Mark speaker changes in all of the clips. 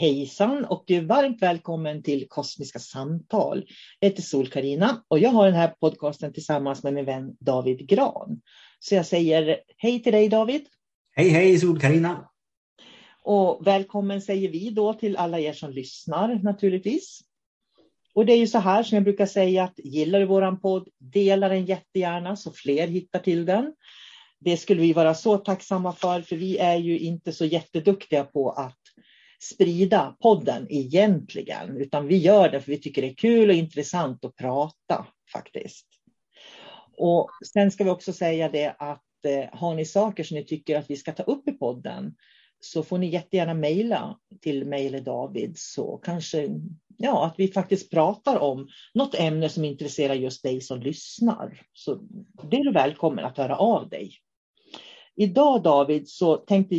Speaker 1: Hejsan och varmt välkommen till Kosmiska samtal. Jag heter sol karina och jag har den här podcasten tillsammans med min vän David Gran. Så jag säger hej till dig David.
Speaker 2: Hej hej sol karina
Speaker 1: Och välkommen säger vi då till alla er som lyssnar naturligtvis. Och det är ju så här som jag brukar säga att gillar du våran podd, dela den jättegärna så fler hittar till den. Det skulle vi vara så tacksamma för, för vi är ju inte så jätteduktiga på att sprida podden egentligen, utan vi gör det för vi tycker det är kul och intressant att prata faktiskt. Och sen ska vi också säga det att eh, har ni saker som ni tycker att vi ska ta upp i podden så får ni jättegärna mejla till mig eller David så kanske ja, att vi faktiskt pratar om något ämne som intresserar just dig som lyssnar. Så det är du välkommen att höra av dig. Idag David så tänkte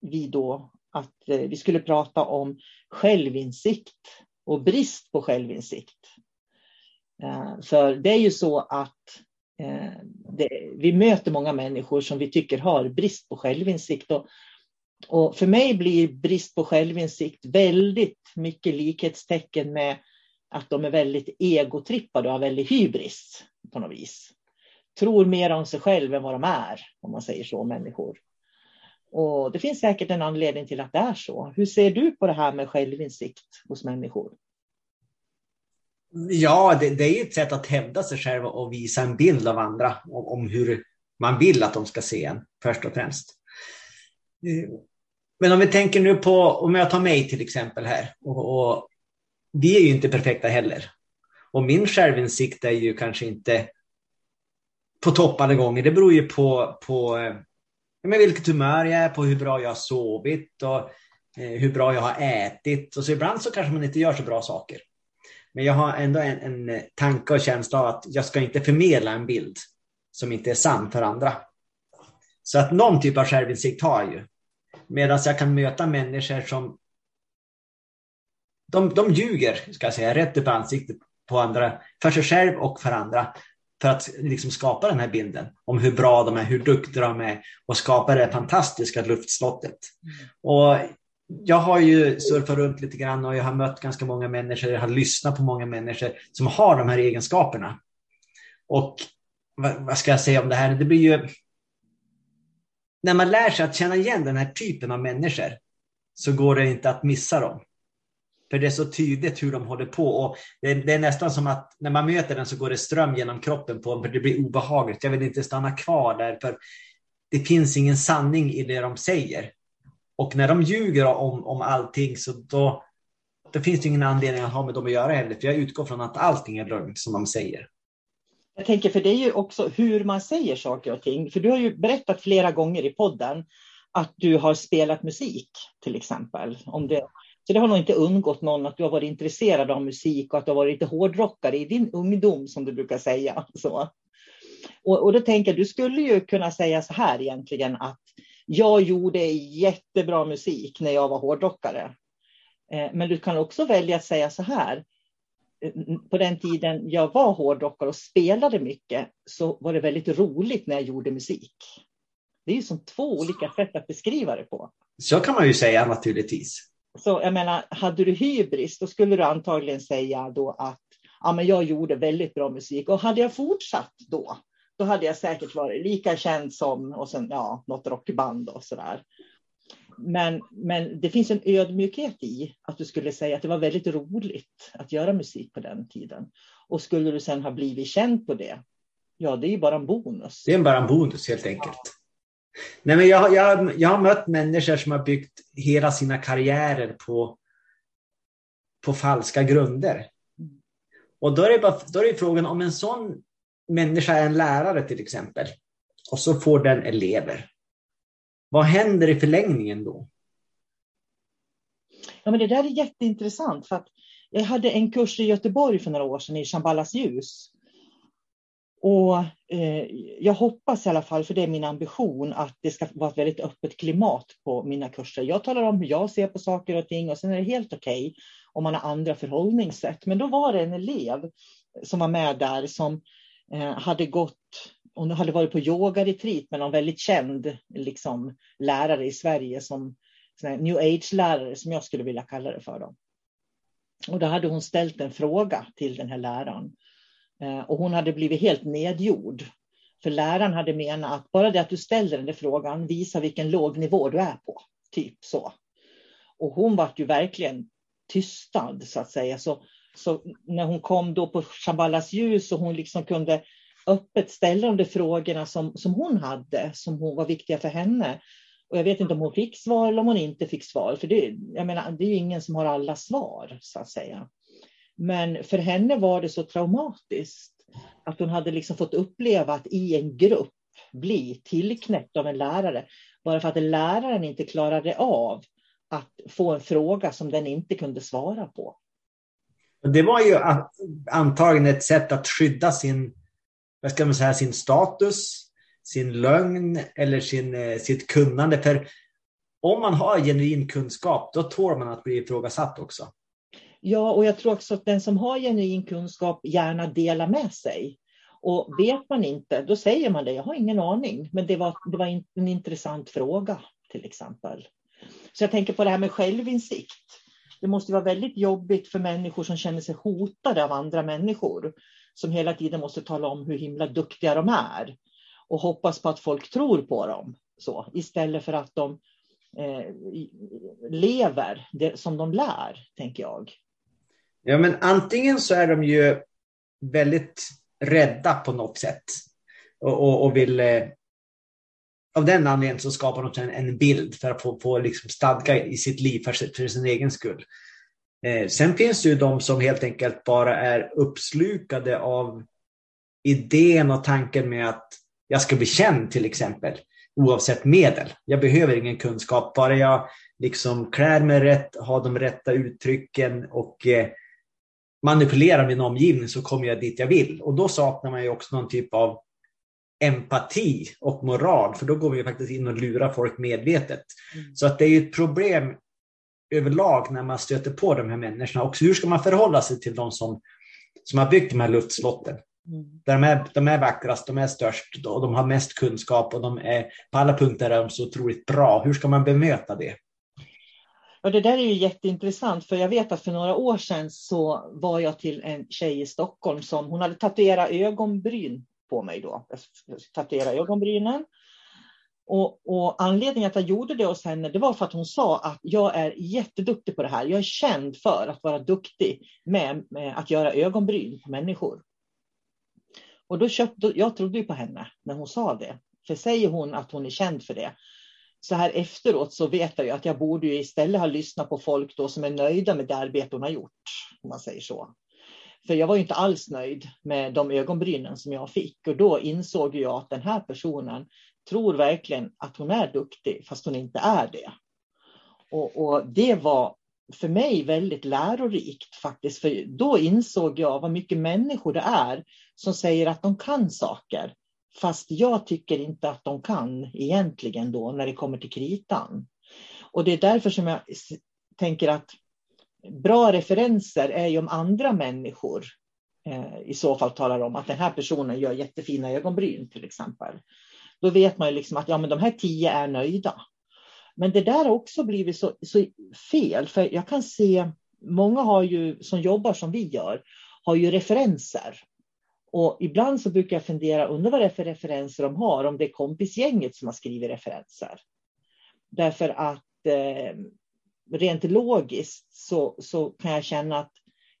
Speaker 1: vi då att eh, vi skulle prata om självinsikt och brist på självinsikt. Eh, för det är ju så att eh, det, vi möter många människor som vi tycker har brist på självinsikt. Och, och för mig blir brist på självinsikt väldigt mycket likhetstecken med att de är väldigt egotrippade och har väldigt hybris på något vis. Tror mer om sig själv än vad de är, om man säger så, människor. Och det finns säkert en anledning till att det är så. Hur ser du på det här med självinsikt hos människor?
Speaker 2: Ja, det, det är ett sätt att hävda sig själv och visa en bild av andra om, om hur man vill att de ska se en, först och främst. Eh, men om vi tänker nu på, om jag tar mig till exempel här, och, och vi är ju inte perfekta heller. Och min självinsikt är ju kanske inte på topp alla gånger. Det beror ju på, på eh, men vilket humör jag är på, hur bra jag har sovit och eh, hur bra jag har ätit. Och så ibland så kanske man inte gör så bra saker. Men jag har ändå en, en eh, tanke och känsla av att jag ska inte förmedla en bild som inte är sann för andra. Så att någon typ av självinsikt har jag ju. Medan jag kan möta människor som de, de ljuger, ska jag säga, rätt upp i ansiktet på andra, för sig själv och för andra. För att liksom skapa den här bilden om hur bra de är, hur duktiga de är och skapa det fantastiska luftslottet. Mm. Och jag har ju surfat runt lite grann och jag har mött ganska många människor, jag har lyssnat på många människor som har de här egenskaperna. Och vad, vad ska jag säga om det här? Det blir ju... När man lär sig att känna igen den här typen av människor så går det inte att missa dem. För det är så tydligt hur de håller på. Och det, är, det är nästan som att när man möter den så går det ström genom kroppen på en, för det blir obehagligt. Jag vill inte stanna kvar där, för det finns ingen sanning i det de säger. Och när de ljuger om, om allting så då, då finns det ingen anledning att ha med dem att göra heller. För jag utgår från att allting är lögn som de säger.
Speaker 1: Jag tänker, för det är ju också hur man säger saker och ting. För du har ju berättat flera gånger i podden att du har spelat musik till exempel. Om det, så det har nog inte undgått någon att du har varit intresserad av musik och att du har varit lite hårdrockare i din ungdom som du brukar säga. Så. Och, och då tänker jag, du skulle ju kunna säga så här egentligen att jag gjorde jättebra musik när jag var hårdrockare. Eh, men du kan också välja att säga så här. Eh, på den tiden jag var hårdrockare och spelade mycket så var det väldigt roligt när jag gjorde musik. Det är ju som två olika sätt att beskriva det på.
Speaker 2: Så kan man ju säga naturligtvis.
Speaker 1: Så jag menar, hade du hybris, då skulle du antagligen säga då att ja, men jag gjorde väldigt bra musik. Och hade jag fortsatt då, då hade jag säkert varit lika känd som och sen, ja, något rockband och sådär. Men, men det finns en ödmjukhet i att du skulle säga att det var väldigt roligt att göra musik på den tiden. Och skulle du sen ha blivit känd på det, ja, det är ju bara en bonus.
Speaker 2: Det är bara en bonus helt enkelt. Nej, men jag, jag, jag har mött människor som har byggt hela sina karriärer på, på falska grunder. Och då är, det bara, då är det frågan om en sån människa är en lärare till exempel och så får den elever. Vad händer i förlängningen då?
Speaker 1: Ja, men det där är jätteintressant. För att jag hade en kurs i Göteborg för några år sedan i Chamballas ljus. Och eh, jag hoppas i alla fall, för det är min ambition, att det ska vara ett väldigt öppet klimat på mina kurser. Jag talar om hur jag ser på saker och ting och sen är det helt okej okay om man har andra förhållningssätt. Men då var det en elev som var med där som eh, hade gått hon hade varit på yogaretreat med någon väldigt känd liksom, lärare i Sverige som new age-lärare som jag skulle vilja kalla det för. Då. Och då hade hon ställt en fråga till den här läraren. Eh, och hon hade blivit helt nedgjord. För läraren hade menat att bara det att du ställer den där frågan visar vilken låg nivå du är på. Typ så. Och hon var ju verkligen tystad så att säga. Så, så när hon kom då på Shaballas ljus och hon liksom kunde öppet ställa de frågorna som, som hon hade, som hon var viktiga för henne. Och jag vet inte om hon fick svar eller om hon inte fick svar, för det, jag menar, det är ingen som har alla svar, så att säga. Men för henne var det så traumatiskt att hon hade liksom fått uppleva att i en grupp bli tillknäppt av en lärare, bara för att läraren inte klarade av att få en fråga som den inte kunde svara på.
Speaker 2: Det var ju antagligen ett sätt att skydda sin vad ska man säga, sin status, sin lögn eller sin, eh, sitt kunnande. För om man har genuin kunskap, då tål man att bli ifrågasatt också.
Speaker 1: Ja, och jag tror också att den som har genuin kunskap gärna delar med sig. Och vet man inte, då säger man det. Jag har ingen aning, men det var, det var en intressant fråga till exempel. Så jag tänker på det här med självinsikt. Det måste vara väldigt jobbigt för människor som känner sig hotade av andra människor som hela tiden måste tala om hur himla duktiga de är och hoppas på att folk tror på dem så istället för att de eh, lever det, som de lär, tänker jag.
Speaker 2: Ja, men antingen så är de ju väldigt rädda på något sätt och, och, och vill eh, av den anledningen så skapar de en, en bild för att få, få liksom stadga i sitt liv för, för sin egen skull. Eh, sen finns det ju de som helt enkelt bara är uppslukade av idén och tanken med att jag ska bli känd till exempel. oavsett medel. Jag behöver ingen kunskap, bara jag liksom klär mig rätt, har de rätta uttrycken och eh, manipulerar min omgivning så kommer jag dit jag vill. Och då saknar man ju också någon typ av empati och moral, för då går vi faktiskt in och lurar folk medvetet. Mm. Så att det är ju ett problem överlag när man stöter på de här människorna. Också hur ska man förhålla sig till de som, som har byggt de här luftslotten? Mm. De, är, de är vackrast, de är störst och de har mest kunskap och de är, på alla punkter är de så otroligt bra. Hur ska man bemöta det?
Speaker 1: Och det där är ju jätteintressant, för jag vet att för några år sedan så var jag till en tjej i Stockholm som hon hade tatuerat ögonbryn på mig då. Jag tatuerade ögonbrynen. Och, och, anledningen att jag gjorde det hos henne, det var för att hon sa att jag är jätteduktig på det här. Jag är känd för att vara duktig med, med att göra ögonbryn på människor. Och då köpte, jag trodde ju på henne när hon sa det. För säger hon att hon är känd för det, så här efteråt så vet jag att jag borde ju istället ha lyssnat på folk då som är nöjda med det arbete hon har gjort, om man säger så. För jag var ju inte alls nöjd med de ögonbrynen som jag fick och då insåg jag att den här personen tror verkligen att hon är duktig fast hon inte är det. Och, och det var för mig väldigt lärorikt faktiskt, för då insåg jag vad mycket människor det är som säger att de kan saker, fast jag tycker inte att de kan egentligen då när det kommer till kritan. Och det är därför som jag tänker att bra referenser är ju om andra människor eh, i så fall talar om att den här personen gör jättefina ögonbryn till exempel. Då vet man ju liksom att ja, men de här tio är nöjda. Men det där har också blivit så, så fel, för jag kan se, många har ju, som jobbar som vi gör, har ju referenser. Och ibland så brukar jag fundera, undrar vad det är för referenser de har, om det är kompisgänget som har skrivit referenser. Därför att eh, rent logiskt så, så kan jag känna att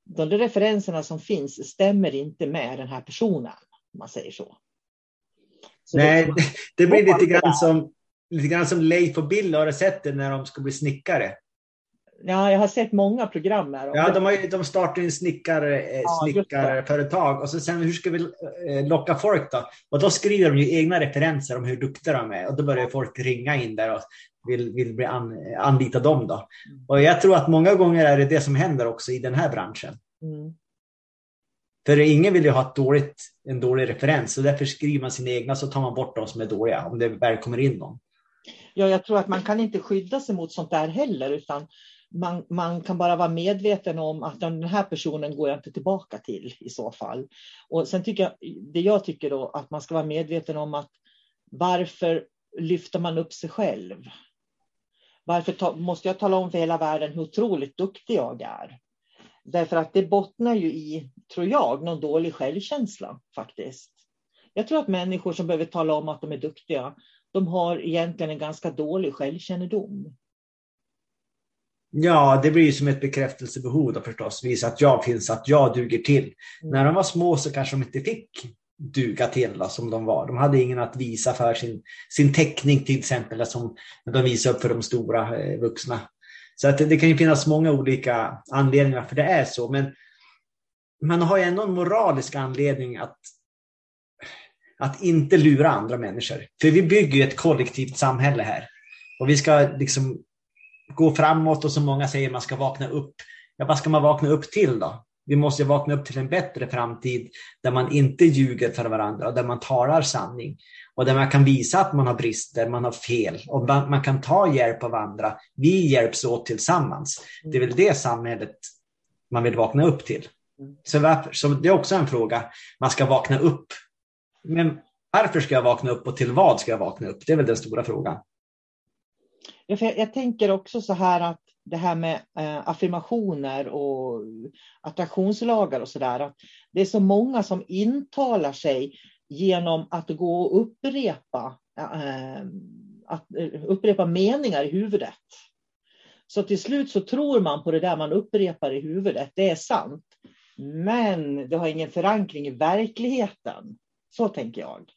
Speaker 1: de referenserna som finns stämmer inte med den här personen, om man säger så.
Speaker 2: så Nej, det, det blir lite grann som lite grann som Leif och Bill, har du sett det när de ska bli snickare?
Speaker 1: Ja, jag har sett många program här.
Speaker 2: Ja, de, har, de startar en snickar, eh, ja, snickarföretag och så sen hur ska vi eh, locka folk då? Och då skriver de ju egna referenser om hur duktiga de är och då börjar folk ringa in där och vill, vill bli an, anlita dem då. Mm. Och jag tror att många gånger är det det som händer också i den här branschen. Mm. För ingen vill ju ha dåligt, en dålig referens och därför skriver man sina egna så tar man bort de som är dåliga om det väl kommer in någon.
Speaker 1: Ja, jag tror att man kan inte skydda sig mot sånt där heller, utan man, man kan bara vara medveten om att den här personen går jag inte tillbaka till i så fall. Och sen tycker jag, det jag tycker då, att man ska vara medveten om att varför lyfter man upp sig själv? Varför ta, måste jag tala om för hela världen hur otroligt duktig jag är? Därför att det bottnar ju i, tror jag, någon dålig självkänsla faktiskt. Jag tror att människor som behöver tala om att de är duktiga, de har egentligen en ganska dålig självkännedom.
Speaker 2: Ja, det blir som ett bekräftelsebehov då förstås. Visa att jag finns, att jag duger till. Mm. När de var små så kanske de inte fick duga till då, som de var. De hade ingen att visa för sin, sin teckning till exempel, som de visade upp för de stora eh, vuxna. Så att det, det kan ju finnas många olika anledningar för det är så. Men man har ju ändå en moralisk anledning att att inte lura andra människor. För vi bygger ju ett kollektivt samhälle här. Och vi ska liksom gå framåt och som många säger, man ska vakna upp. Ja, vad ska man vakna upp till då? Vi måste vakna upp till en bättre framtid där man inte ljuger för varandra, och där man talar sanning och där man kan visa att man har brister, man har fel och man kan ta hjälp av andra. Vi hjälps åt tillsammans. Det är väl det samhället man vill vakna upp till. Så, varför, så det är också en fråga. Man ska vakna upp men varför ska jag vakna upp och till vad ska jag vakna upp? Det är väl den stora frågan.
Speaker 1: Ja, jag, jag tänker också så här att det här med eh, affirmationer och attraktionslagar och så där. Det är så många som intalar sig genom att gå och upprepa, eh, att eh, upprepa meningar i huvudet. Så till slut så tror man på det där man upprepar i huvudet, det är sant. Men det har ingen förankring i verkligheten. Så tänker jag.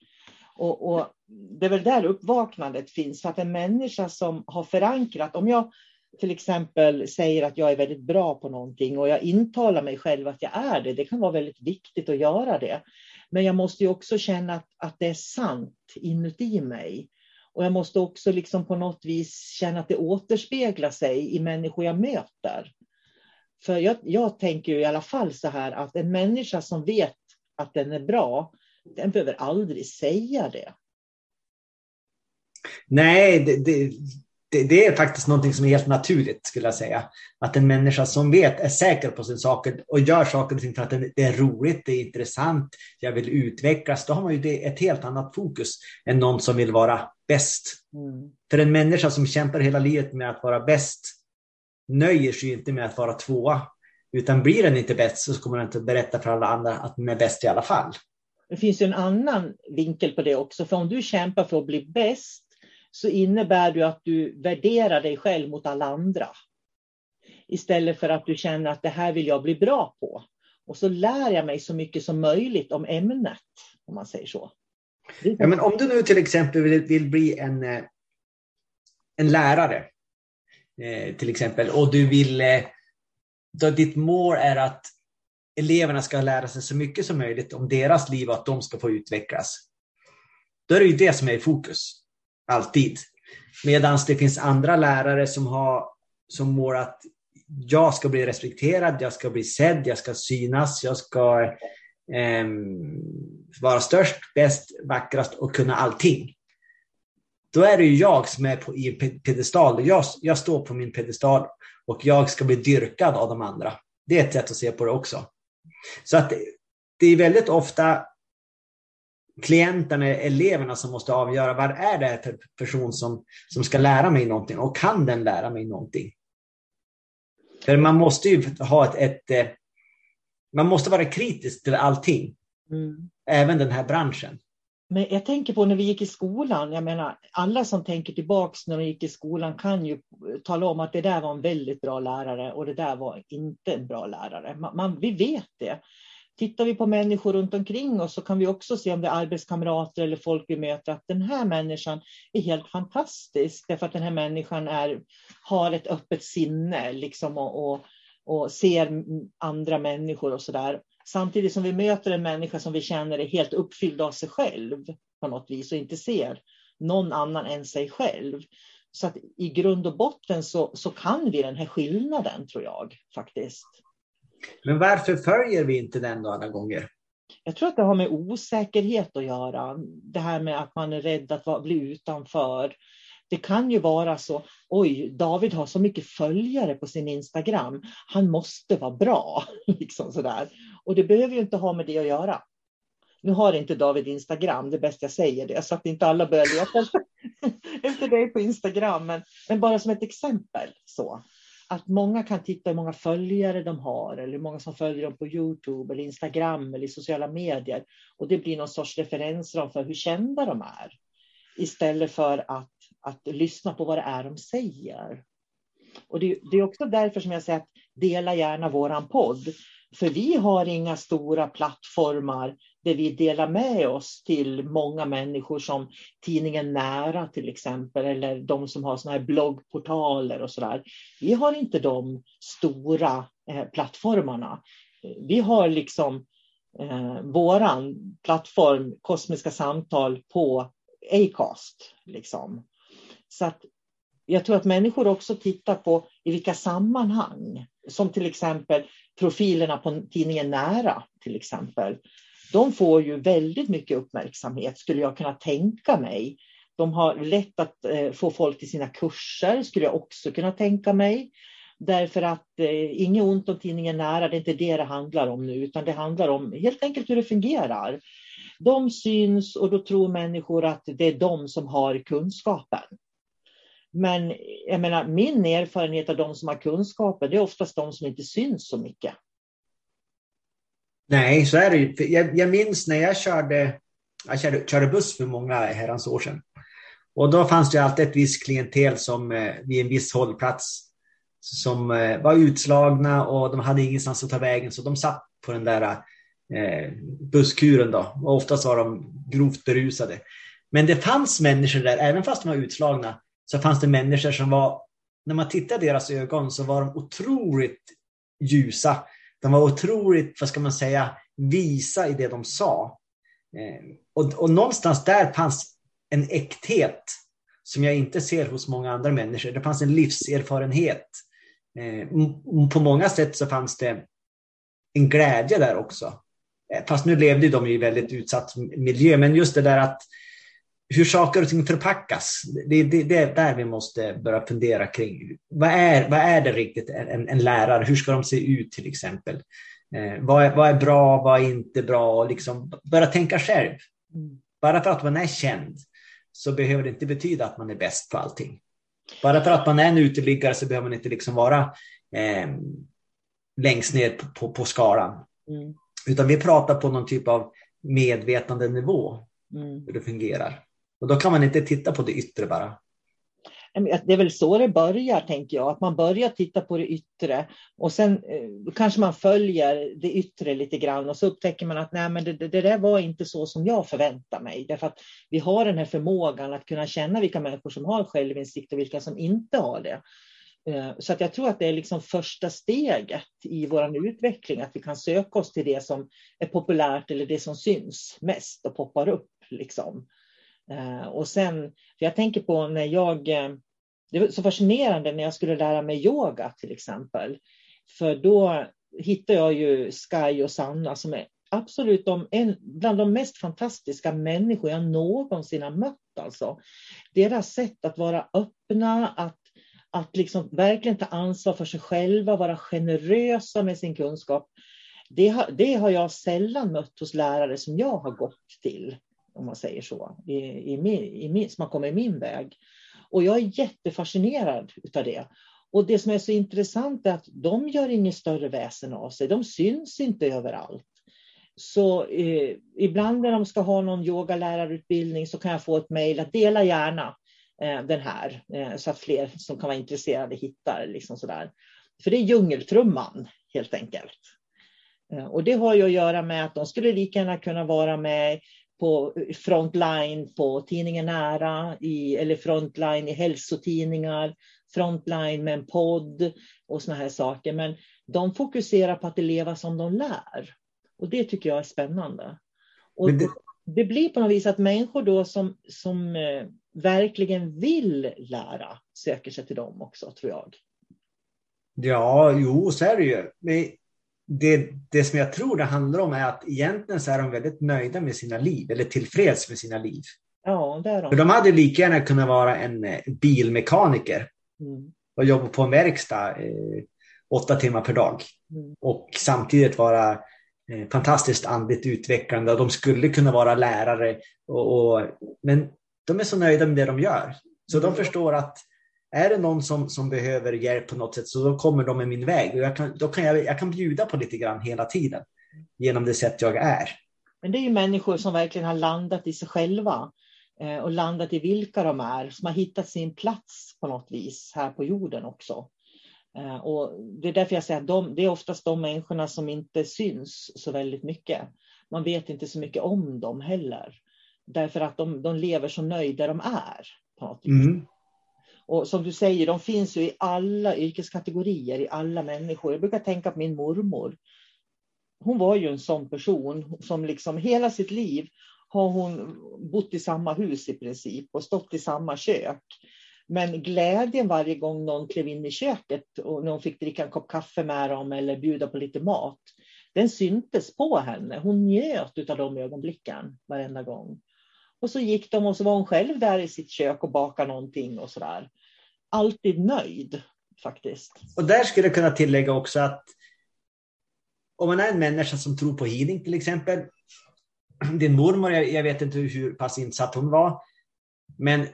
Speaker 1: Och, och, det är väl där uppvaknandet finns, för att en människa som har förankrat, om jag till exempel säger att jag är väldigt bra på någonting och jag intalar mig själv att jag är det, det kan vara väldigt viktigt att göra det. Men jag måste ju också känna att, att det är sant inuti mig. Och jag måste också liksom på något vis känna att det återspeglar sig i människor jag möter. För jag, jag tänker i alla fall så här att en människa som vet att den är bra, den behöver aldrig säga det.
Speaker 2: Nej, det, det, det, det, är faktiskt någonting som är helt naturligt skulle jag säga. Att en människa som vet, är säker på sin saker och gör saker och ting för att det är roligt, det är intressant, jag vill utvecklas. Då har man ju ett helt annat fokus än någon som vill vara bäst. Mm. För en människa som kämpar hela livet med att vara bäst nöjer sig inte med att vara tvåa. Utan blir den inte bäst så kommer den inte berätta för alla andra att den är bäst i alla fall.
Speaker 1: Det finns ju en annan vinkel på det också. För om du kämpar för att bli bäst så innebär det att du värderar dig själv mot alla andra. Istället för att du känner att det här vill jag bli bra på. Och så lär jag mig så mycket som möjligt om ämnet, om man säger så.
Speaker 2: Ja, men om du nu till exempel vill, vill bli en, eh, en lärare, eh, till exempel, och du vill, eh, då ditt mål är att eleverna ska lära sig så mycket som möjligt om deras liv och att de ska få utvecklas. Då är det ju det som är i fokus. Alltid. Medan det finns andra lärare som har som mål att jag ska bli respekterad, jag ska bli sedd, jag ska synas, jag ska eh, vara störst, bäst, vackrast och kunna allting. Då är det ju jag som är på, i en pedestal. Jag, jag står på min pedestal och jag ska bli dyrkad av de andra. Det är ett sätt att se på det också. Så att det är väldigt ofta klienterna, eleverna som måste avgöra vad är det för person som, som ska lära mig någonting och kan den lära mig någonting? För man måste ju ha ett, ett eh, man måste vara kritisk till allting. Mm. Även den här branschen.
Speaker 1: Men jag tänker på när vi gick i skolan, jag menar alla som tänker tillbaks när de gick i skolan kan ju tala om att det där var en väldigt bra lärare och det där var inte en bra lärare. Man, man vi vet det. Tittar vi på människor runt omkring oss så kan vi också se om det är arbetskamrater eller folk vi möter att den här människan är helt fantastisk därför att den här människan är, har ett öppet sinne liksom och, och, och ser andra människor och sådär. Samtidigt som vi möter en människa som vi känner är helt uppfylld av sig själv på något vis och inte ser någon annan än sig själv. Så att i grund och botten så, så kan vi den här skillnaden tror jag faktiskt.
Speaker 2: Men varför följer vi inte den då alla gånger?
Speaker 1: Jag tror att det har med osäkerhet att göra. Det här med att man är rädd att bli utanför. Det kan ju vara så, oj, David har så mycket följare på sin Instagram. Han måste vara bra. liksom sådär. Och det behöver ju inte ha med det att göra. Nu har inte David Instagram, det är bäst jag säger det, så att inte alla börjar leta efter dig på Instagram. Men, men bara som ett exempel. så att många kan titta hur många följare de har eller hur många som följer dem på Youtube eller Instagram eller i sociala medier. Och det blir någon sorts referensram för hur kända de är. Istället för att, att lyssna på vad det är de säger. Och det, det är också därför som jag säger att dela gärna våran podd. För vi har inga stora plattformar där vi delar med oss till många människor som tidningen Nära till exempel, eller de som har såna här bloggportaler och sådär. Vi har inte de stora eh, plattformarna. Vi har liksom eh, våran plattform Kosmiska samtal på Acast. Liksom. Så att jag tror att människor också tittar på i vilka sammanhang, som till exempel profilerna på tidningen Nära till exempel de får ju väldigt mycket uppmärksamhet skulle jag kunna tänka mig. De har lätt att eh, få folk till sina kurser skulle jag också kunna tänka mig. Därför att eh, inget ont om tidningen Nära, det är inte det det handlar om nu, utan det handlar om helt enkelt hur det fungerar. De syns och då tror människor att det är de som har kunskapen. Men jag menar, min erfarenhet av de som har kunskapen, det är oftast de som inte syns så mycket.
Speaker 2: Nej, så är det ju. Jag, jag minns när jag körde, jag körde, körde, buss för många herrans år sedan. Och då fanns det alltid ett visst klientel som eh, vid en viss hållplats som eh, var utslagna och de hade ingenstans att ta vägen så de satt på den där eh, busskuren då. Och oftast var de grovt berusade. Men det fanns människor där, även fast de var utslagna, så fanns det människor som var, när man tittade i deras ögon så var de otroligt ljusa de var otroligt, vad ska man säga, visa i det de sa. Eh, och, och någonstans där fanns en äkthet som jag inte ser hos många andra människor. Det fanns en livserfarenhet. Eh, på många sätt så fanns det en glädje där också. Eh, fast nu levde de i väldigt utsatt miljö, men just det där att hur saker och ting förpackas, det, det, det är där vi måste börja fundera kring. Vad är, vad är det riktigt en, en lärare? Hur ska de se ut till exempel? Eh, vad, är, vad är bra, vad är inte bra? Liksom börja tänka själv. Mm. Bara för att man är känd så behöver det inte betyda att man är bäst på allting. Bara för att man är en uteliggare så behöver man inte liksom vara eh, längst ner på, på, på skalan. Mm. Utan vi pratar på någon typ av medvetandenivå, mm. hur det fungerar. Och då kan man inte titta på det yttre bara.
Speaker 1: Det är väl så det börjar, tänker jag. Att man börjar titta på det yttre och sen eh, kanske man följer det yttre lite grann och så upptäcker man att nej, men det, det, där var inte så som jag förväntar mig. Därför att vi har den här förmågan att kunna känna vilka människor som har självinsikt och vilka som inte har det. Eh, så att jag tror att det är liksom första steget i vår utveckling, att vi kan söka oss till det som är populärt eller det som syns mest och poppar upp. Liksom. Eh, och sen, för jag tänker på när jag, eh, det var så fascinerande när jag skulle lära mig yoga till exempel. För då hittade jag ju Sky och Sanna som är absolut de, en, bland de mest fantastiska människor jag någonsin har mött. Alltså. Deras sätt att vara öppna, att, att liksom verkligen ta ansvar för sig själva, vara generösa med sin kunskap. Det har, det har jag sällan mött hos lärare som jag har gått till om man säger så, i, i min, i min, som har kommit min väg. Och jag är jättefascinerad av det. Och det som är så intressant är att de gör inget större väsen av sig. De syns inte överallt. Så eh, ibland när de ska ha någon yogalärarutbildning så kan jag få ett mejl att dela gärna eh, den här eh, så att fler som kan vara intresserade hittar. Liksom sådär. För det är djungeltrumman helt enkelt. Eh, och det har ju att göra med att de skulle lika gärna kunna vara med på frontline på tidningen Nära, i, eller frontline i hälsotidningar, frontline med en podd och såna här saker. Men de fokuserar på att leva som de lär. Och det tycker jag är spännande. Och det... det... blir på något vis att människor då som, som eh, verkligen vill lära söker sig till dem också, tror jag.
Speaker 2: Ja, jo, så är det ju det, det som jag tror det handlar om är att egentligen så är de väldigt nöjda med sina liv, eller tillfreds med sina liv.
Speaker 1: Ja, det är de.
Speaker 2: För de hade lika gärna kunnat vara en eh, bilmekaniker mm. och jobba på en verkstad eh, åtta timmar per dag. Mm. Och samtidigt vara eh, fantastiskt andligt utvecklande. De skulle kunna vara lärare. Och, och, men de är så nöjda med det de gör. Så mm. de förstår att är det någon som, som behöver hjälp på något sätt så då kommer de i min väg. Och jag kan, då kan jag, jag kan bjuda på lite grann hela tiden genom det sätt jag är.
Speaker 1: Men det är ju människor som verkligen har landat i sig själva eh, och landat i vilka de är, som har hittat sin plats på något vis här på jorden också. Eh, och det är därför jag säger att de, det är oftast de människorna som inte syns så väldigt mycket. Man vet inte så mycket om dem heller. Därför att de, de lever så nöjda de är. På något vis. Mm. Och som du säger, de finns ju i alla yrkeskategorier, i alla människor. Jag brukar tänka på min mormor. Hon var ju en sån person som liksom hela sitt liv har hon bott i samma hus i princip och stått i samma kök. Men glädjen varje gång någon klev in i köket och någon fick dricka en kopp kaffe med dem eller bjuda på lite mat, den syntes på henne. Hon njöt av de ögonblicken varenda gång. Och så gick de och så var hon själv där i sitt kök och bakade någonting och sådär alltid nöjd faktiskt.
Speaker 2: Och där skulle jag kunna tillägga också att om man är en människa som tror på healing till exempel. Din mormor, jag, vet inte hur pass insatt hon var. Men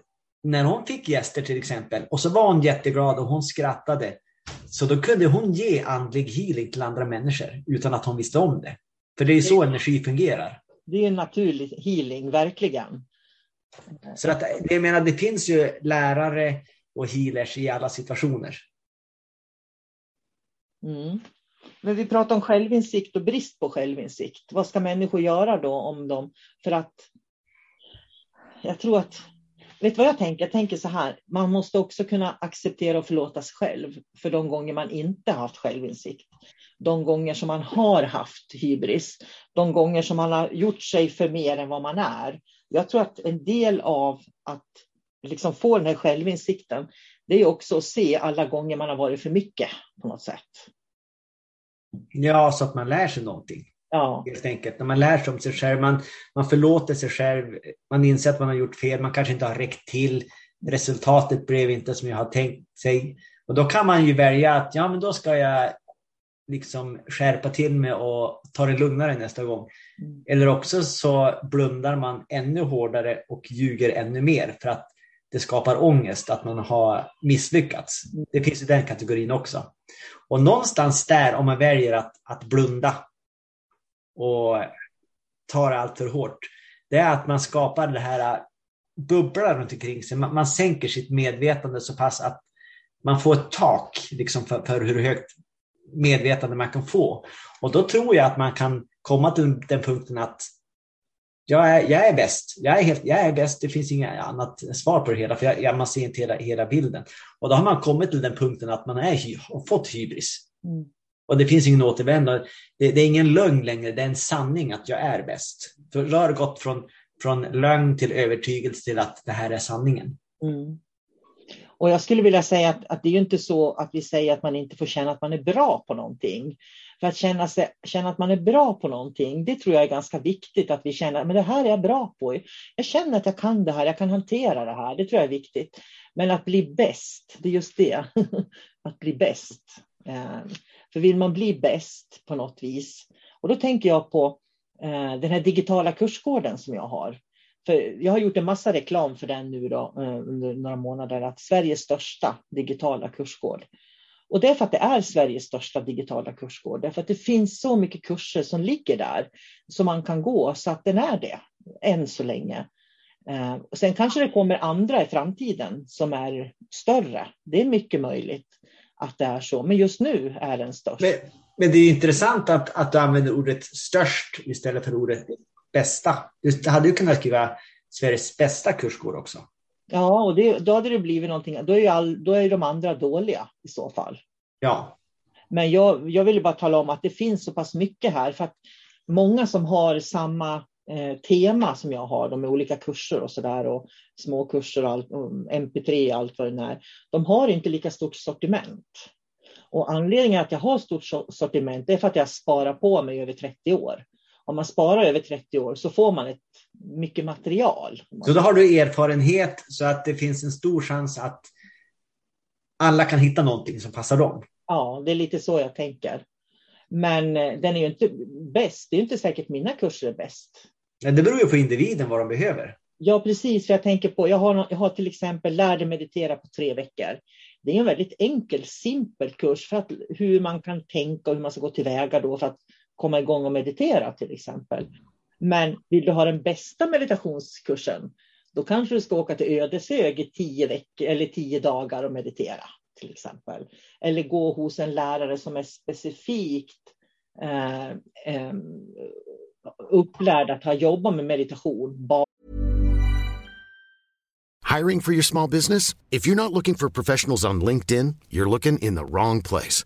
Speaker 2: när hon fick gäster till exempel och så var hon jätteglad och hon skrattade. Så då kunde hon ge andlig healing till andra människor utan att hon visste om det. För det är så energi fungerar.
Speaker 1: Det är en naturlig healing, verkligen.
Speaker 2: Så att, jag menar, det finns ju lärare och healers i alla situationer.
Speaker 1: Mm. Men vi pratar om självinsikt och brist på självinsikt. Vad ska människor göra då om de... För att jag tror att... Vet du vad jag tänker? Jag tänker så här. Man måste också kunna acceptera och förlåta sig själv för de gånger man inte har haft självinsikt. De gånger som man har haft hybris. De gånger som man har gjort sig för mer än vad man är. Jag tror att en del av att liksom få den här självinsikten, det är också att se alla gånger man har varit för mycket på något sätt.
Speaker 2: Ja, så att man lär sig någonting.
Speaker 1: Ja.
Speaker 2: Helt enkelt. När man lär sig om sig själv, man, man förlåter sig själv, man inser att man har gjort fel, man kanske inte har räckt till, resultatet blev inte som jag har tänkt sig. Och då kan man ju välja att ja, men då ska jag liksom skärpa till mig och ta det lugnare nästa gång. Mm. Eller också så blundar man ännu hårdare och ljuger ännu mer för att det skapar ångest att man har misslyckats. Det finns i den kategorin också. Och någonstans där, om man väljer att, att blunda och tar allt för hårt, det är att man skapar det här bubblan runt omkring sig. Man, man sänker sitt medvetande så pass att man får ett tak liksom för, för hur högt medvetande man kan få. Och då tror jag att man kan komma till den punkten att jag är, jag är bäst. Jag är, helt, jag är bäst. Det finns inget annat svar på det hela, för jag, jag, man ser inte hela, hela bilden. Och då har man kommit till den punkten att man är, har fått hybris. Mm. Och det finns ingen återvändo. Det, det, är ingen lögn längre, det är en sanning att jag är bäst. För då har det gått från, från lögn till övertygelse till att det här är sanningen. Mm.
Speaker 1: Och jag skulle vilja säga att, att det är inte så att vi säger att man inte får känna att man är bra på någonting. För att känna, sig, känna att man är bra på någonting, det tror jag är ganska viktigt att vi känner att det här är jag bra på. Jag känner att jag kan det här, jag kan hantera det här. Det tror jag är viktigt. Men att bli bäst, det är just det. att bli bäst. Ehm, för vill man bli bäst på något vis, och då tänker jag på eh, den här digitala kursgården som jag har. För jag har gjort en massa reklam för den nu då, eh, under några månader, att Sveriges största digitala kursgård. Och det är för att det är Sveriges största digitala kursgård, därför att det finns så mycket kurser som ligger där som man kan gå, så att den är det, än så länge. Eh, och sen kanske det kommer andra i framtiden som är större. Det är mycket möjligt att det är så, men just nu är den störst.
Speaker 2: Men, men det är intressant att, att du använder ordet störst istället för ordet bästa. Du hade ju kunnat skriva Sveriges bästa kursgård också.
Speaker 1: Ja, och det, då hade det blivit någonting. Då är, all, då är de andra dåliga i så fall.
Speaker 2: Ja.
Speaker 1: Men jag, jag ville bara tala om att det finns så pass mycket här. För att många som har samma eh, tema som jag har, de är olika kurser och så där och små kurser och allt, och MP3 och allt vad det är. De har inte lika stort sortiment. Och anledningen att jag har stort sortiment är för att jag sparar på mig över 30 år om man sparar över 30 år så får man ett mycket material.
Speaker 2: Så då har du erfarenhet så att det finns en stor chans att alla kan hitta någonting som passar dem?
Speaker 1: Ja, det är lite så jag tänker. Men eh, den är ju inte bäst. Det är inte säkert mina kurser är bäst.
Speaker 2: Det beror ju på individen vad de behöver.
Speaker 1: Ja, precis. För jag tänker på, jag har, jag har till exempel Lär dig meditera på tre veckor. Det är en väldigt enkel, simpel kurs för att, hur man kan tänka och hur man ska gå tillväga då för att komma igång och meditera till exempel. Men vill du ha den bästa meditationskursen, då kanske du ska åka till Ödeshög i tio, veckor, eller tio dagar och meditera till exempel. Eller gå hos en lärare som är specifikt eh, eh, upplärd att ha jobbat med meditation.
Speaker 3: Hiring for your small business? If you're not looking for professionals on LinkedIn, you're looking in the wrong place.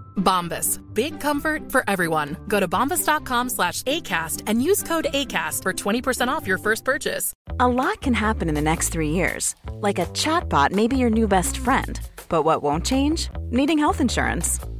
Speaker 4: Bombas. Big comfort for everyone. Go to bombas.com slash ACAST and use code ACAST for 20% off your first purchase.
Speaker 5: A lot can happen in the next three years. Like a chatbot may be your new best friend. But what won't change? Needing health insurance.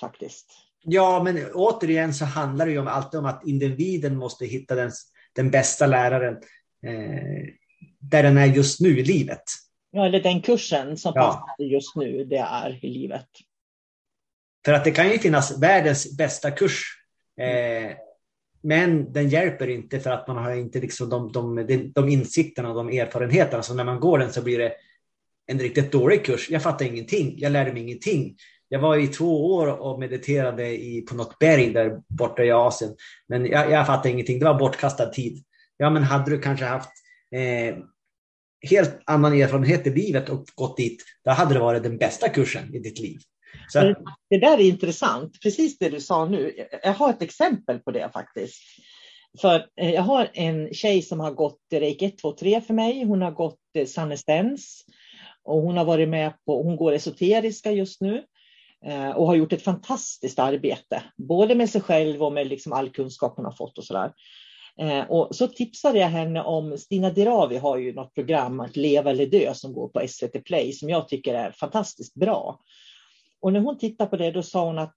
Speaker 1: faktiskt.
Speaker 2: Ja, men återigen så handlar det ju om, alltid om att individen måste hitta den, den bästa läraren eh, där den är just nu i livet.
Speaker 1: Ja, eller den kursen som
Speaker 2: Ja.
Speaker 1: passar just nu, det är i livet.
Speaker 2: För att det kan ju finnas världens bästa kurs. Eh, men den hjälper inte för att man har inte liksom de, de, de, de insikterna och de erfarenheterna. Så när man går den så blir det en riktigt dålig kurs. Jag fattar ingenting. Jag lärde mig ingenting. Jag var i två år och mediterade i, på något berg där borta i Asien. Men jag, jag fattade ingenting. Det var bortkastad tid. Ja, men hade du kanske haft eh, helt annan erfarenhet i livet och gått dit, då hade det varit den bästa kursen i ditt liv. Så
Speaker 1: Det där är intressant, precis det du sa nu. Jag har ett exempel på det faktiskt. För eh, jag har en tjej som har gått Reiki 1, 2, 3 för mig. Hon har gått eh, sunnestens och hon har varit med på, hon går esoteriska just nu Eh, och har gjort ett fantastiskt arbete, både med sig själv och med liksom all kunskap hon har fått och sådär. Eh, och så tipsade jag henne om, Stina Dirawi har ju något program, att leva eller dö, som går på SVT Play, som jag tycker är fantastiskt bra. Och när hon tittade på det, då sa hon att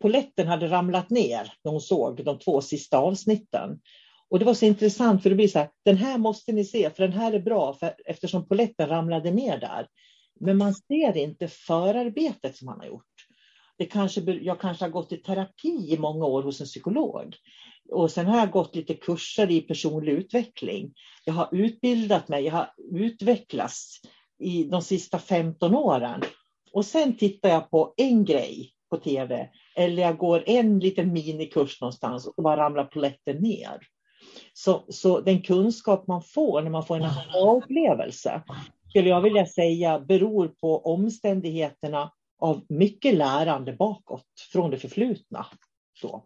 Speaker 1: poletten hade ramlat ner när hon såg de två sista avsnitten. Och det var så intressant, för det blir så här, den här måste ni se, för den här är bra, för, eftersom poletten ramlade ner där. Men man ser inte förarbetet som han har gjort. Det kanske, jag kanske har gått i terapi i många år hos en psykolog. Och sen har jag gått lite kurser i personlig utveckling. Jag har utbildat mig, jag har utvecklats i de sista 15 åren. Och sen tittar jag på en grej på tv eller jag går en liten minikurs någonstans och bara ramlar polletten ner. Så, så den kunskap man får när man får en aha-upplevelse skulle jag vilja säga beror på omständigheterna av mycket lärande bakåt från det förflutna. Så.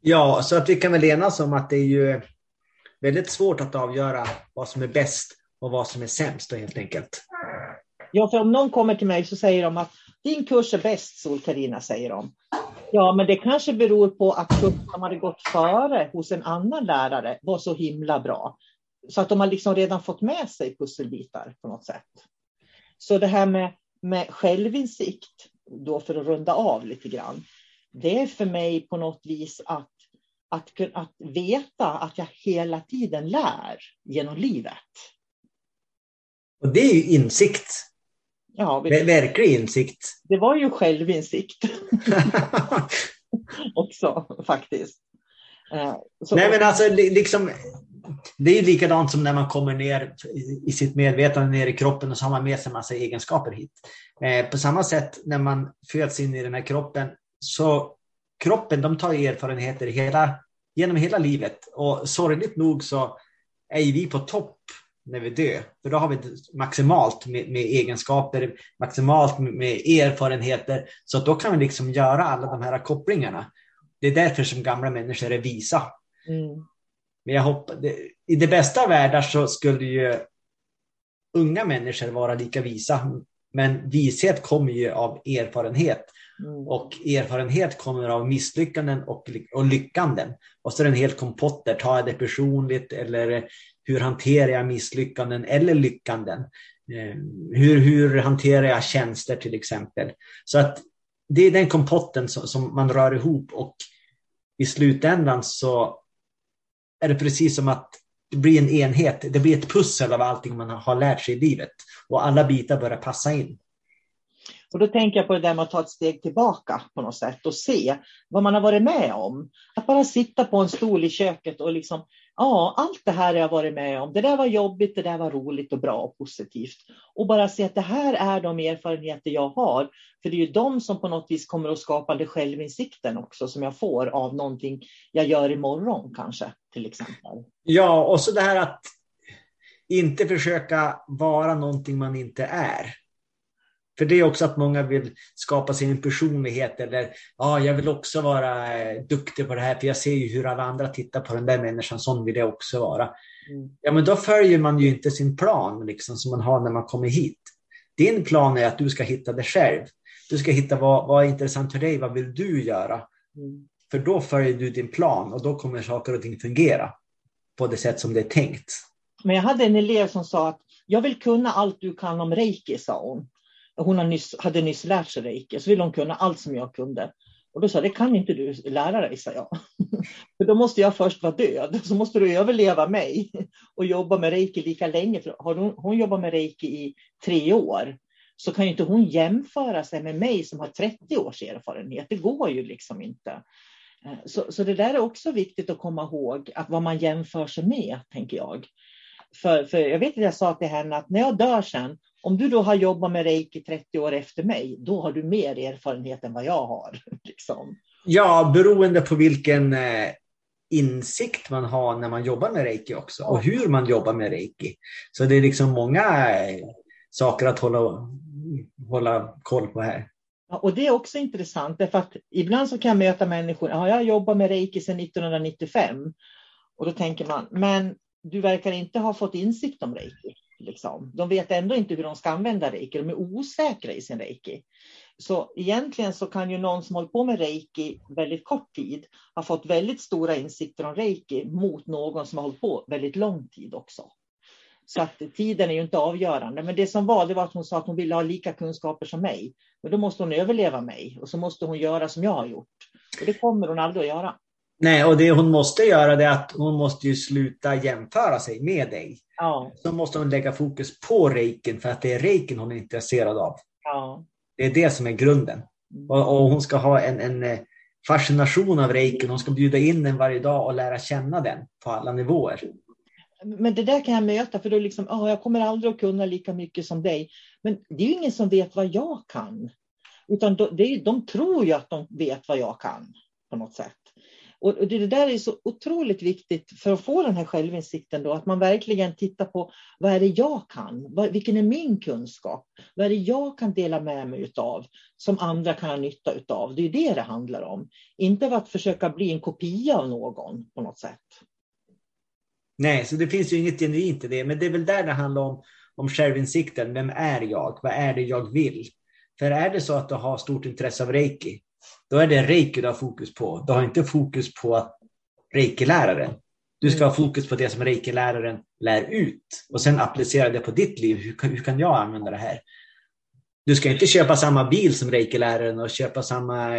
Speaker 2: Ja, så att vi kan väl enas om att det är ju väldigt svårt att avgöra vad som är bäst och vad som är sämst då, helt enkelt.
Speaker 1: Ja, för om någon kommer till mig så säger de att din kurs är bäst, Sol-Carina, säger de. Ja, men det kanske beror på att kursen som hade gått före hos en annan lärare var så himla bra. Så att de har liksom redan fått med sig pusselbitar på något sätt. Så det här med, med självinsikt, då för att runda av lite grann, det är för mig på något vis att, att, att veta att jag hela tiden lär genom livet.
Speaker 2: Och det är ju insikt.
Speaker 1: Ja,
Speaker 2: Ver- Verklig insikt.
Speaker 1: det var ju självinsikt också faktiskt. Eh, Så,
Speaker 2: Nej men alltså li- liksom, det är likadant som när man kommer ner i- sitt medvetande ner i kroppen och så har man med sig en massa egenskaper hit. Eh, på samma sätt när man föds in i den här kroppen så kroppen de tar erfarenheter hela, genom hela livet och sorgligt nog så är vi på topp när vi dör. För då har vi maximalt med, med egenskaper, maximalt med, med erfarenheter. Så att då kan vi liksom göra alla de här kopplingarna. Det är därför som gamla människor är visa.
Speaker 1: mm,
Speaker 2: men jag hoppas, i det bästa av världar så skulle ju unga människor vara lika visa. Men vishet kommer ju av erfarenhet.
Speaker 1: mm.
Speaker 2: Och erfarenhet kommer av misslyckanden och, och lyckanden. Och så är det en hel kompott där. Tar jag det personligt eller hur hanterar jag misslyckanden eller lyckanden? Eh, hur, hur hanterar jag tjänster till exempel? Så att det är den kompotten som, som man rör ihop och i slutändan så är det precis som att det blir en enhet. Det blir ett pussel av allting man har lärt sig i livet och alla bitar börjar passa in.
Speaker 1: Och då tänker jag på det där med att ta ett steg tillbaka på något sätt och se vad man har varit med om. Att bara sitta på en stol i köket och liksom, Ja, allt det här har jag varit med om. Det där var jobbigt, det där var roligt och bra och positivt. Och bara se att det här är de erfarenheter jag har. För det är ju de som på något vis kommer att skapa den självinsikten också som jag får av någonting jag gör imorgon kanske till exempel.
Speaker 2: Ja, och så det här att inte försöka vara någonting man inte är. För det är också att många vill skapa sin personlighet eller ja, jag vill också vara eh, duktig på det här för jag ser ju hur alla andra tittar på den där människan, sån vill jag också vara. Mm. Ja, men då följer man ju inte sin plan liksom, som man har när man kommer hit. Din plan är att du ska hitta dig själv. Du ska hitta vad, vad är intressant för dig, vad vill du göra? Mm. För då följer du din plan och då kommer saker och ting fungera på det sätt som det är tänkt.
Speaker 1: Men jag hade en elev som sa att jag vill kunna allt du kan om reiki, sa hon. Hon nyss, hade nyss lärt sig reiki, så ville hon kunna allt som jag kunde. Och då sa jag, det kan inte du lära dig, sa jag. För då måste jag först vara död, så måste du överleva mig och jobba med reiki lika länge. För har hon, hon jobbat med reiki i tre år, så kan ju inte hon jämföra sig med mig som har 30 års erfarenhet. Det går ju liksom inte. Eh, så, så det där är också viktigt att komma ihåg, att vad man jämför sig med, tänker jag. För, för jag vet att jag sa till henne att när jag dör sen, om du då har jobbat med reiki 30 år efter mig, då har du mer erfarenhet än vad jag har. Liksom.
Speaker 2: Ja, beroende på vilken eh, insikt man har när man jobbar med reiki också och hur man jobbar med reiki. Så det är liksom många eh, saker att hålla, hålla koll på här.
Speaker 1: Ja, och det är också intressant, därför att ibland så kan jag möta människor, ja, jag har jobbat med reiki sedan 1995. Och då tänker man, men du verkar inte ha fått insikt om reiki. Liksom. De vet ändå inte hur de ska använda reiki, de är osäkra i sin reiki. Så egentligen så kan ju någon som hållit på med reiki väldigt kort tid ha fått väldigt stora insikter om reiki mot någon som har hållit på väldigt lång tid också. Så att tiden är ju inte avgörande. Men det som var, det var att hon sa att hon ville ha lika kunskaper som mig. Men då måste hon överleva mig och så måste hon göra som jag har gjort. Och det kommer hon aldrig att göra.
Speaker 2: Nej, och det hon måste göra det är att hon måste ju sluta jämföra sig med dig.
Speaker 1: Ja.
Speaker 2: Så måste hon lägga fokus på reiken för att det är reiken hon är intresserad av.
Speaker 1: Ja.
Speaker 2: Det är det som är grunden. Mm. Och, och, hon ska ha en, en eh, fascination av reiken. Hon ska bjuda in den varje dag och lära känna den på alla nivåer.
Speaker 1: Men det där kan jag möta, för då liksom, oh, jag kommer aldrig att kunna lika mycket som dig. Men det är ju ingen som vet vad jag kan. Utan de, de tror ju att de vet vad jag kan på något sätt. Och det där är så otroligt viktigt för att få den här självinsikten då, att man verkligen tittar på vad är det jag kan? Vilken är min kunskap? Vad är det jag kan dela med mig av som andra kan ha nytta av? Det är det det handlar om. Inte att försöka bli en kopia av någon på något sätt.
Speaker 2: Nej, så det finns ju inget genuint i det, men det är väl där det handlar om, om självinsikten. Vem är jag? Vad är det jag vill? För är det så att du har stort intresse av reiki, då är det reiki du har fokus på. Du har inte fokus på reiki-läraren. Du ska ha fokus på det som reiki-läraren lär ut och sen applicera det på ditt liv. Hur kan, hur kan jag använda det här? Du ska inte köpa samma bil som reiki-läraren och köpa samma,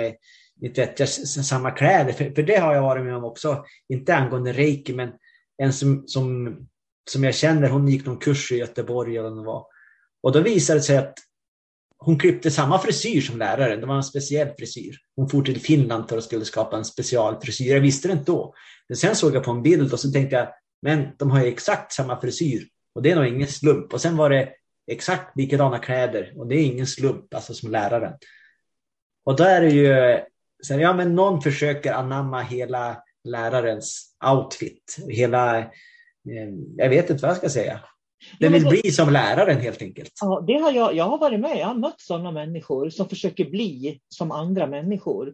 Speaker 2: inte vet samma kläder. För, för det har jag varit med om också. Inte angående reiki, men en som, som, som jag känner, hon gick någon kurs i Göteborg eller vad det var. Och då visade det sig att hon klippte samma frisyr som läraren. Det var en speciell frisyr. Hon for till Finland för att skulle skapa en specialfrisyr. Jag visste det inte då. Men sen såg jag på en bild och så tänkte jag, men de har ju exakt samma frisyr. Och det är nog ingen slump. Och sen var det exakt likadana kläder. Och det är ingen slump, alltså som läraren. Och då är det ju, så ja men någon försöker anamma hela lärarens outfit. Hela, eh, jag vet inte vad jag ska säga. Den vill bli som läraren helt enkelt.
Speaker 1: Ja, det har jag, jag har varit med, jag har mött sådana människor som försöker bli som andra människor.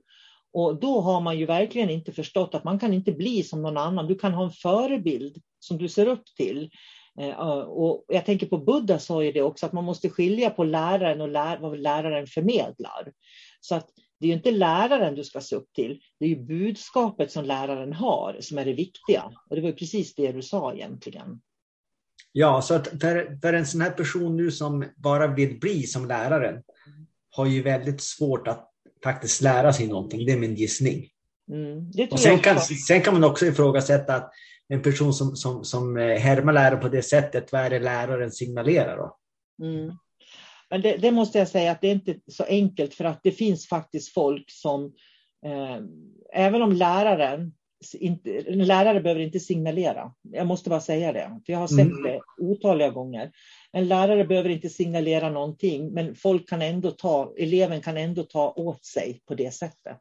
Speaker 1: Och då har man ju verkligen inte förstått att man kan inte bli som någon annan. Du kan ha en förebild som du ser upp till. Eh, och jag tänker på Buddha sa ju det också, att man måste skilja på läraren och lär, vad läraren förmedlar. Så att det är ju inte läraren du ska se upp till, det är budskapet som läraren har som är det viktiga. Och det var precis det du sa egentligen.
Speaker 2: Ja, så att för, för en sån här person nu som bara vill bli som läraren har ju väldigt svårt att faktiskt lära sig någonting. Det är min gissning.
Speaker 1: Mm,
Speaker 2: och sen, kan, sen kan man också ifrågasätta att en person som, som, som eh, härmar läraren på det sättet, vad är det läraren signalerar då?
Speaker 1: Mm. Men det, det, måste jag säga att det är inte så enkelt för att det finns faktiskt folk som, eh, även om läraren inte, en lärare behöver inte signalera. Jag måste bara säga det, för jag har sett
Speaker 2: Mm.
Speaker 1: det otaliga gånger. En lärare behöver inte signalera någonting, men folk kan ändå ta, eleven kan ändå ta åt sig på det sättet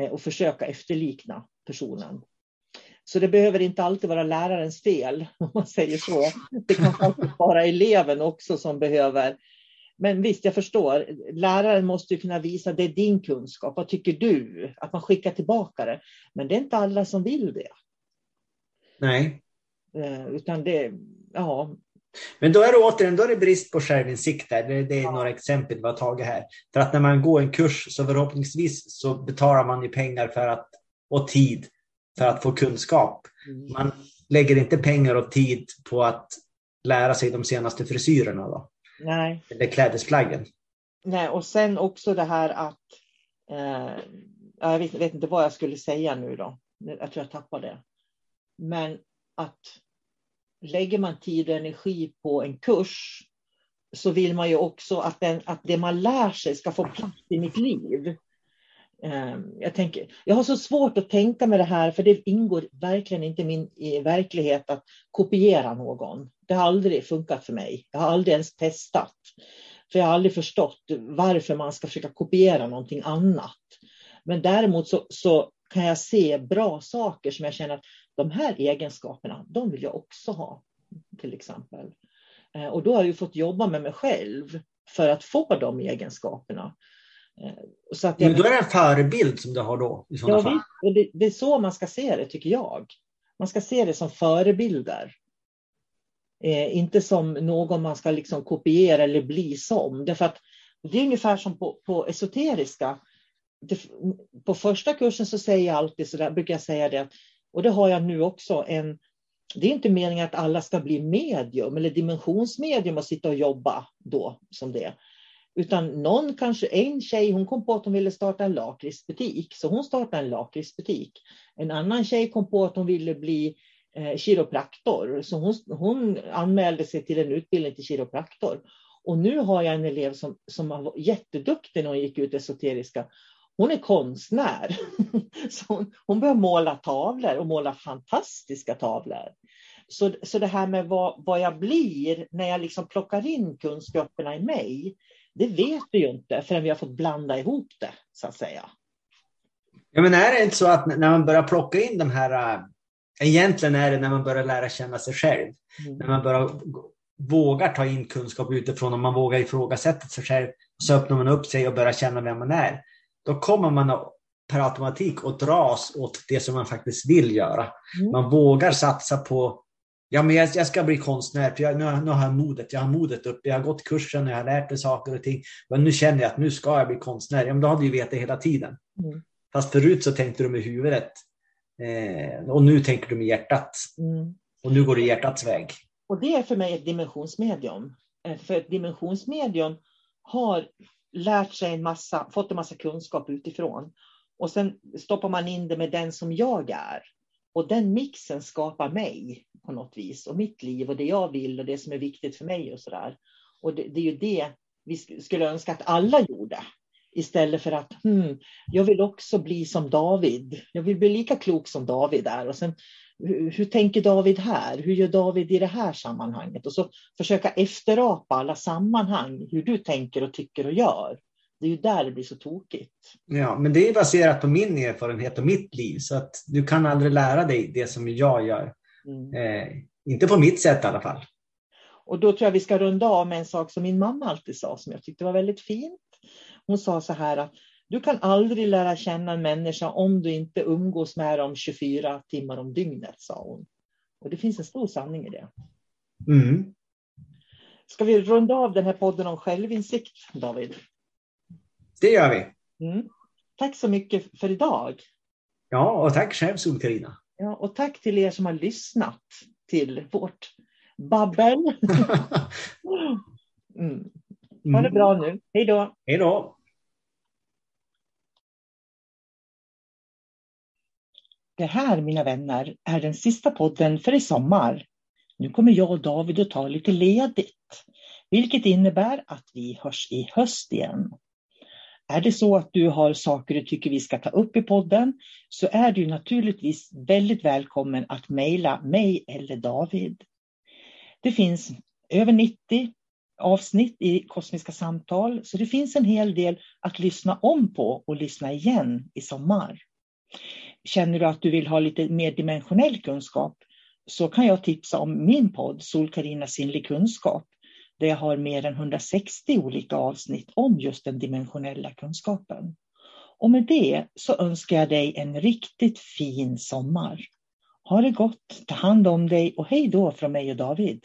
Speaker 1: eh, och försöka efterlikna personen. Så det behöver inte alltid vara lärarens fel, om man säger så. Det kan faktiskt vara eleven också som behöver. Men visst, jag förstår. Läraren måste kunna visa det är din kunskap. Vad tycker du? Att man skickar tillbaka det. Men det är inte alla som vill det.
Speaker 2: Nej.
Speaker 1: Eh, Utan det, ja,
Speaker 2: Men då är det återigen då är det brist på självinsikt. Där. Det, det är några exempel vi har tagit här. För att när man går en kurs så förhoppningsvis så betalar man ju pengar för att, och tid för att få kunskap. Man lägger inte pengar och tid på att lära sig de senaste frisyrerna då.
Speaker 1: Nej.
Speaker 2: Eller klädesplaggen.
Speaker 1: nej. Och sen också det här att, eh, jag vet, vet inte vad jag skulle säga nu då. Jag tror jag tappade det. Men att lägger man tid och energi på en kurs så vill man ju också att, den, att det man lär sig ska få plats i mitt liv. Eh, Jag, tänker, jag har så svårt att tänka med det här, för det ingår verkligen inte min i verklighet att kopiera någon. Det har aldrig funkat för mig. Jag har aldrig ens testat. För jag har aldrig förstått varför man ska försöka kopiera någonting annat. Men däremot så, så kan jag se bra saker som jag känner att de här egenskaperna, de vill jag också ha. Till exempel. Eh, Och då har jag fått jobba med mig själv för att få de egenskaperna. Eh, Så att jag,
Speaker 2: Men då är det en förebild som du har då i
Speaker 1: ja,
Speaker 2: fall.
Speaker 1: visst, och det, det är så man ska se det tycker jag. Man ska se det som förebilder. Eh, inte som någon man ska liksom kopiera eller bli som. Därför att det är ungefär som på, på esoteriska. Det, på första kursen så säger jag alltid så där, brukar jag säga det, och det har jag nu också, en, det är inte meningen att alla ska bli medium eller dimensionsmedium och sitta och jobba då som det. Utan någon kanske, en tjej hon kom på att hon ville starta en lakritsbutik, så hon startade en lakritsbutik. En annan tjej kom på att hon ville bli eh, Eh, kiropraktor, så hon, hon anmälde sig till en utbildning till kiropraktor. Och nu har jag en elev som, som var jätteduktig när hon gick ut esoteriska. Hon är konstnär. Så hon, hon börjar måla tavlor och måla fantastiska tavlor. Så, så det här med vad, vad jag blir när jag liksom plockar in kunskaperna i mig, det vet vi ju inte förrän vi har fått blanda ihop det, så att säga.
Speaker 2: Ja, men är det inte så att när man börjar plocka in de här, äh, egentligen är det när man börjar lära känna sig själv,
Speaker 1: Mm.
Speaker 2: när man börjar vågar ta in kunskap utifrån och man vågar ifrågasätta sig själv, så öppnar man upp sig och börjar känna vem man är. Då kommer man att- per automatik att dras åt det som man faktiskt vill göra.
Speaker 1: Mm.
Speaker 2: Man vågar satsa på Ja, men jag, jag ska bli konstnär, för jag, nu, har- nu har jag modet. Jag har modet upp. Jag har gått kursen, jag har lärt mig saker och ting. Men nu känner jag att nu ska jag bli konstnär. Ja, men då har du ju vetat hela tiden.
Speaker 1: Mm.
Speaker 2: Fast förut så tänkte du med huvudet. Eh, och nu tänker du med hjärtat.
Speaker 1: Mm.
Speaker 2: Och nu går du hjärtats väg.
Speaker 1: Och det är för mig ett dimensionsmedium. Eh, För ett dimensionsmedium har lärt sig en massa, fått en massa kunskap utifrån. Och sen stoppar man in det med den som jag är. Och den mixen skapar mig på något vis. Och mitt liv och det jag vill och det som är viktigt för mig och sådär. Och det, det är ju det vi sk- skulle önska att alla gjorde. Istället för att hmm, jag vill också bli som David. Jag vill bli lika klok som David är. Och sen, hur, hur tänker David här? Hur gör David i det här sammanhanget? Och så försöka efterapa alla sammanhang, hur du tänker och tycker och gör. Det är ju där det blir så tokigt.
Speaker 2: Ja, men det är baserat på min erfarenhet och mitt liv. Så att du kan aldrig lära dig det som jag gör.
Speaker 1: Mm.
Speaker 2: Eh, inte på mitt sätt i alla fall.
Speaker 1: Och då tror jag vi ska runda av med en sak som min mamma alltid sa, som jag tyckte var väldigt fint. Hon sa så här att du kan aldrig lära känna en människa om du inte umgås med dem 24 timmar om dygnet, sa hon. Och det finns en stor sanning i det.
Speaker 2: Mm.
Speaker 1: Ska vi runda av den här podden om självinsikt, David?
Speaker 2: Det gör vi.
Speaker 1: Mm. Tack så mycket för idag.
Speaker 2: Ja, och tack själv Sol-Carina.
Speaker 1: Ja, och tack till er som har lyssnat till vårt babbel. Mm. Ha det bra nu. Hej då.
Speaker 2: Hej då.
Speaker 1: Det här, mina vänner, är den sista podden för i sommar. Nu kommer jag och David att ta lite ledigt, vilket innebär att vi hörs i höst igen. Är det så att du har saker du tycker vi ska ta upp i podden så är du naturligtvis väldigt välkommen att mejla mig eller David. Det finns över 90 avsnitt i Kosmiska samtal så det finns en hel del att lyssna om på och lyssna igen i sommar. Känner du att du vill ha lite mer dimensionell kunskap så kan jag tipsa om min podd Sol-Carina sinnlig kunskap där jag har mer än 160 olika avsnitt om just den dimensionella kunskapen. Och med det så önskar jag dig en riktigt fin sommar. Ha det gott, ta hand om dig och hej då från mig och David.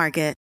Speaker 6: Market.